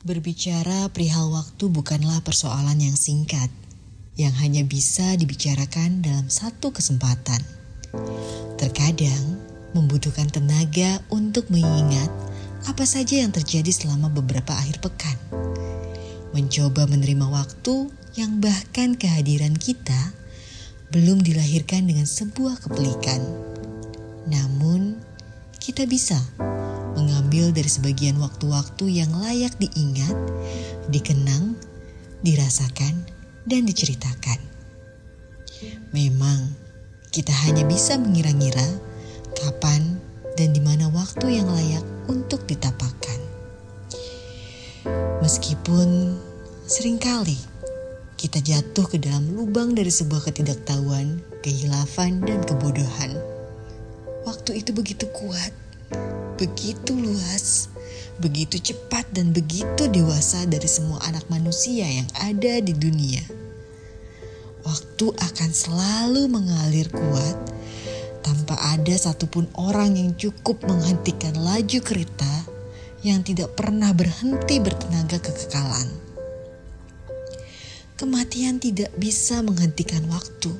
Berbicara perihal waktu bukanlah persoalan yang singkat, yang hanya bisa dibicarakan dalam satu kesempatan. Terkadang membutuhkan tenaga untuk mengingat apa saja yang terjadi selama beberapa akhir pekan. Mencoba menerima waktu yang bahkan kehadiran kita belum dilahirkan dengan sebuah kepelikan. Namun, kita bisa mengambil dari sebagian waktu-waktu yang layak diingat, dikenang, dirasakan, dan diceritakan. Memang, kita hanya bisa mengira-ngira kapan dan di mana waktu yang layak untuk ditapakan. Meskipun sering kali kita jatuh ke dalam lubang dari sebuah ketidaktahuan, kehilafan, dan kebodohan. Waktu itu begitu kuat begitu luas, begitu cepat dan begitu dewasa dari semua anak manusia yang ada di dunia. Waktu akan selalu mengalir kuat tanpa ada satupun orang yang cukup menghentikan laju kereta yang tidak pernah berhenti bertenaga kekekalan. Kematian tidak bisa menghentikan waktu.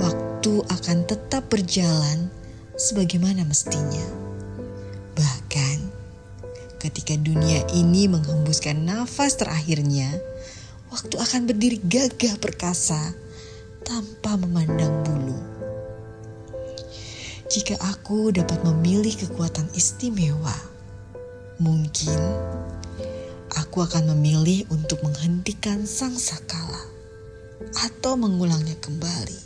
Waktu akan tetap berjalan sebagaimana mestinya. Ketika dunia ini menghembuskan nafas terakhirnya, waktu akan berdiri gagah perkasa tanpa memandang bulu. Jika aku dapat memilih kekuatan istimewa, mungkin aku akan memilih untuk menghentikan sang sakala atau mengulangnya kembali.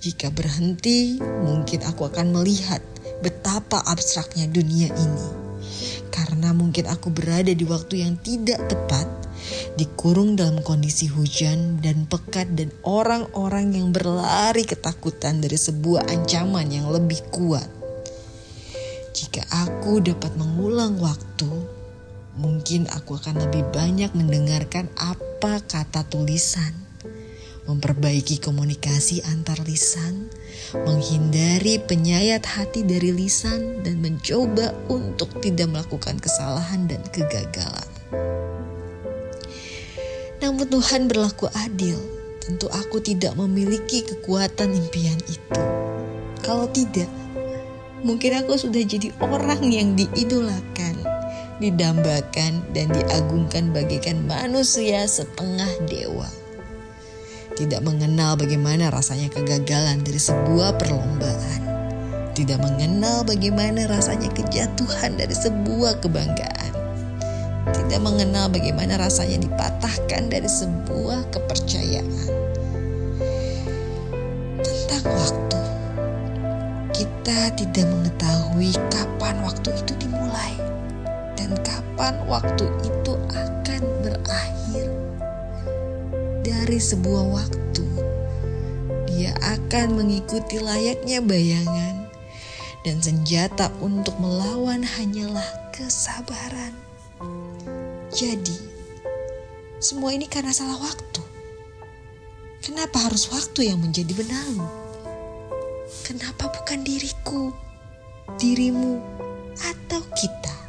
Jika berhenti, mungkin aku akan melihat betapa abstraknya dunia ini karena mungkin aku berada di waktu yang tidak tepat, dikurung dalam kondisi hujan dan pekat dan orang-orang yang berlari ketakutan dari sebuah ancaman yang lebih kuat. Jika aku dapat mengulang waktu, mungkin aku akan lebih banyak mendengarkan apa kata tulisan, memperbaiki komunikasi antar lisan, menghindari penyayat hati dari lisan dan mencoba untuk tidak melakukan kesalahan dan kegagalan. Namun Tuhan berlaku adil. Tentu aku tidak memiliki kekuatan impian itu. Kalau tidak, mungkin aku sudah jadi orang yang diidolakan, didambakan, dan diagungkan bagaikan manusia setengah dewa tidak mengenal bagaimana rasanya kegagalan dari sebuah perlombaan, tidak mengenal bagaimana rasanya kejatuhan dari sebuah kebanggaan, tidak mengenal bagaimana rasanya dipatahkan dari sebuah kepercayaan. Tentang waktu, kita tidak mengetahui kapan waktu itu dimulai dan kapan waktu itu akan berakhir dari sebuah waktu, dia akan mengikuti layaknya bayangan, dan senjata untuk melawan hanyalah kesabaran. Jadi, semua ini karena salah waktu. Kenapa harus waktu yang menjadi benalu? Kenapa bukan diriku, dirimu, atau kita?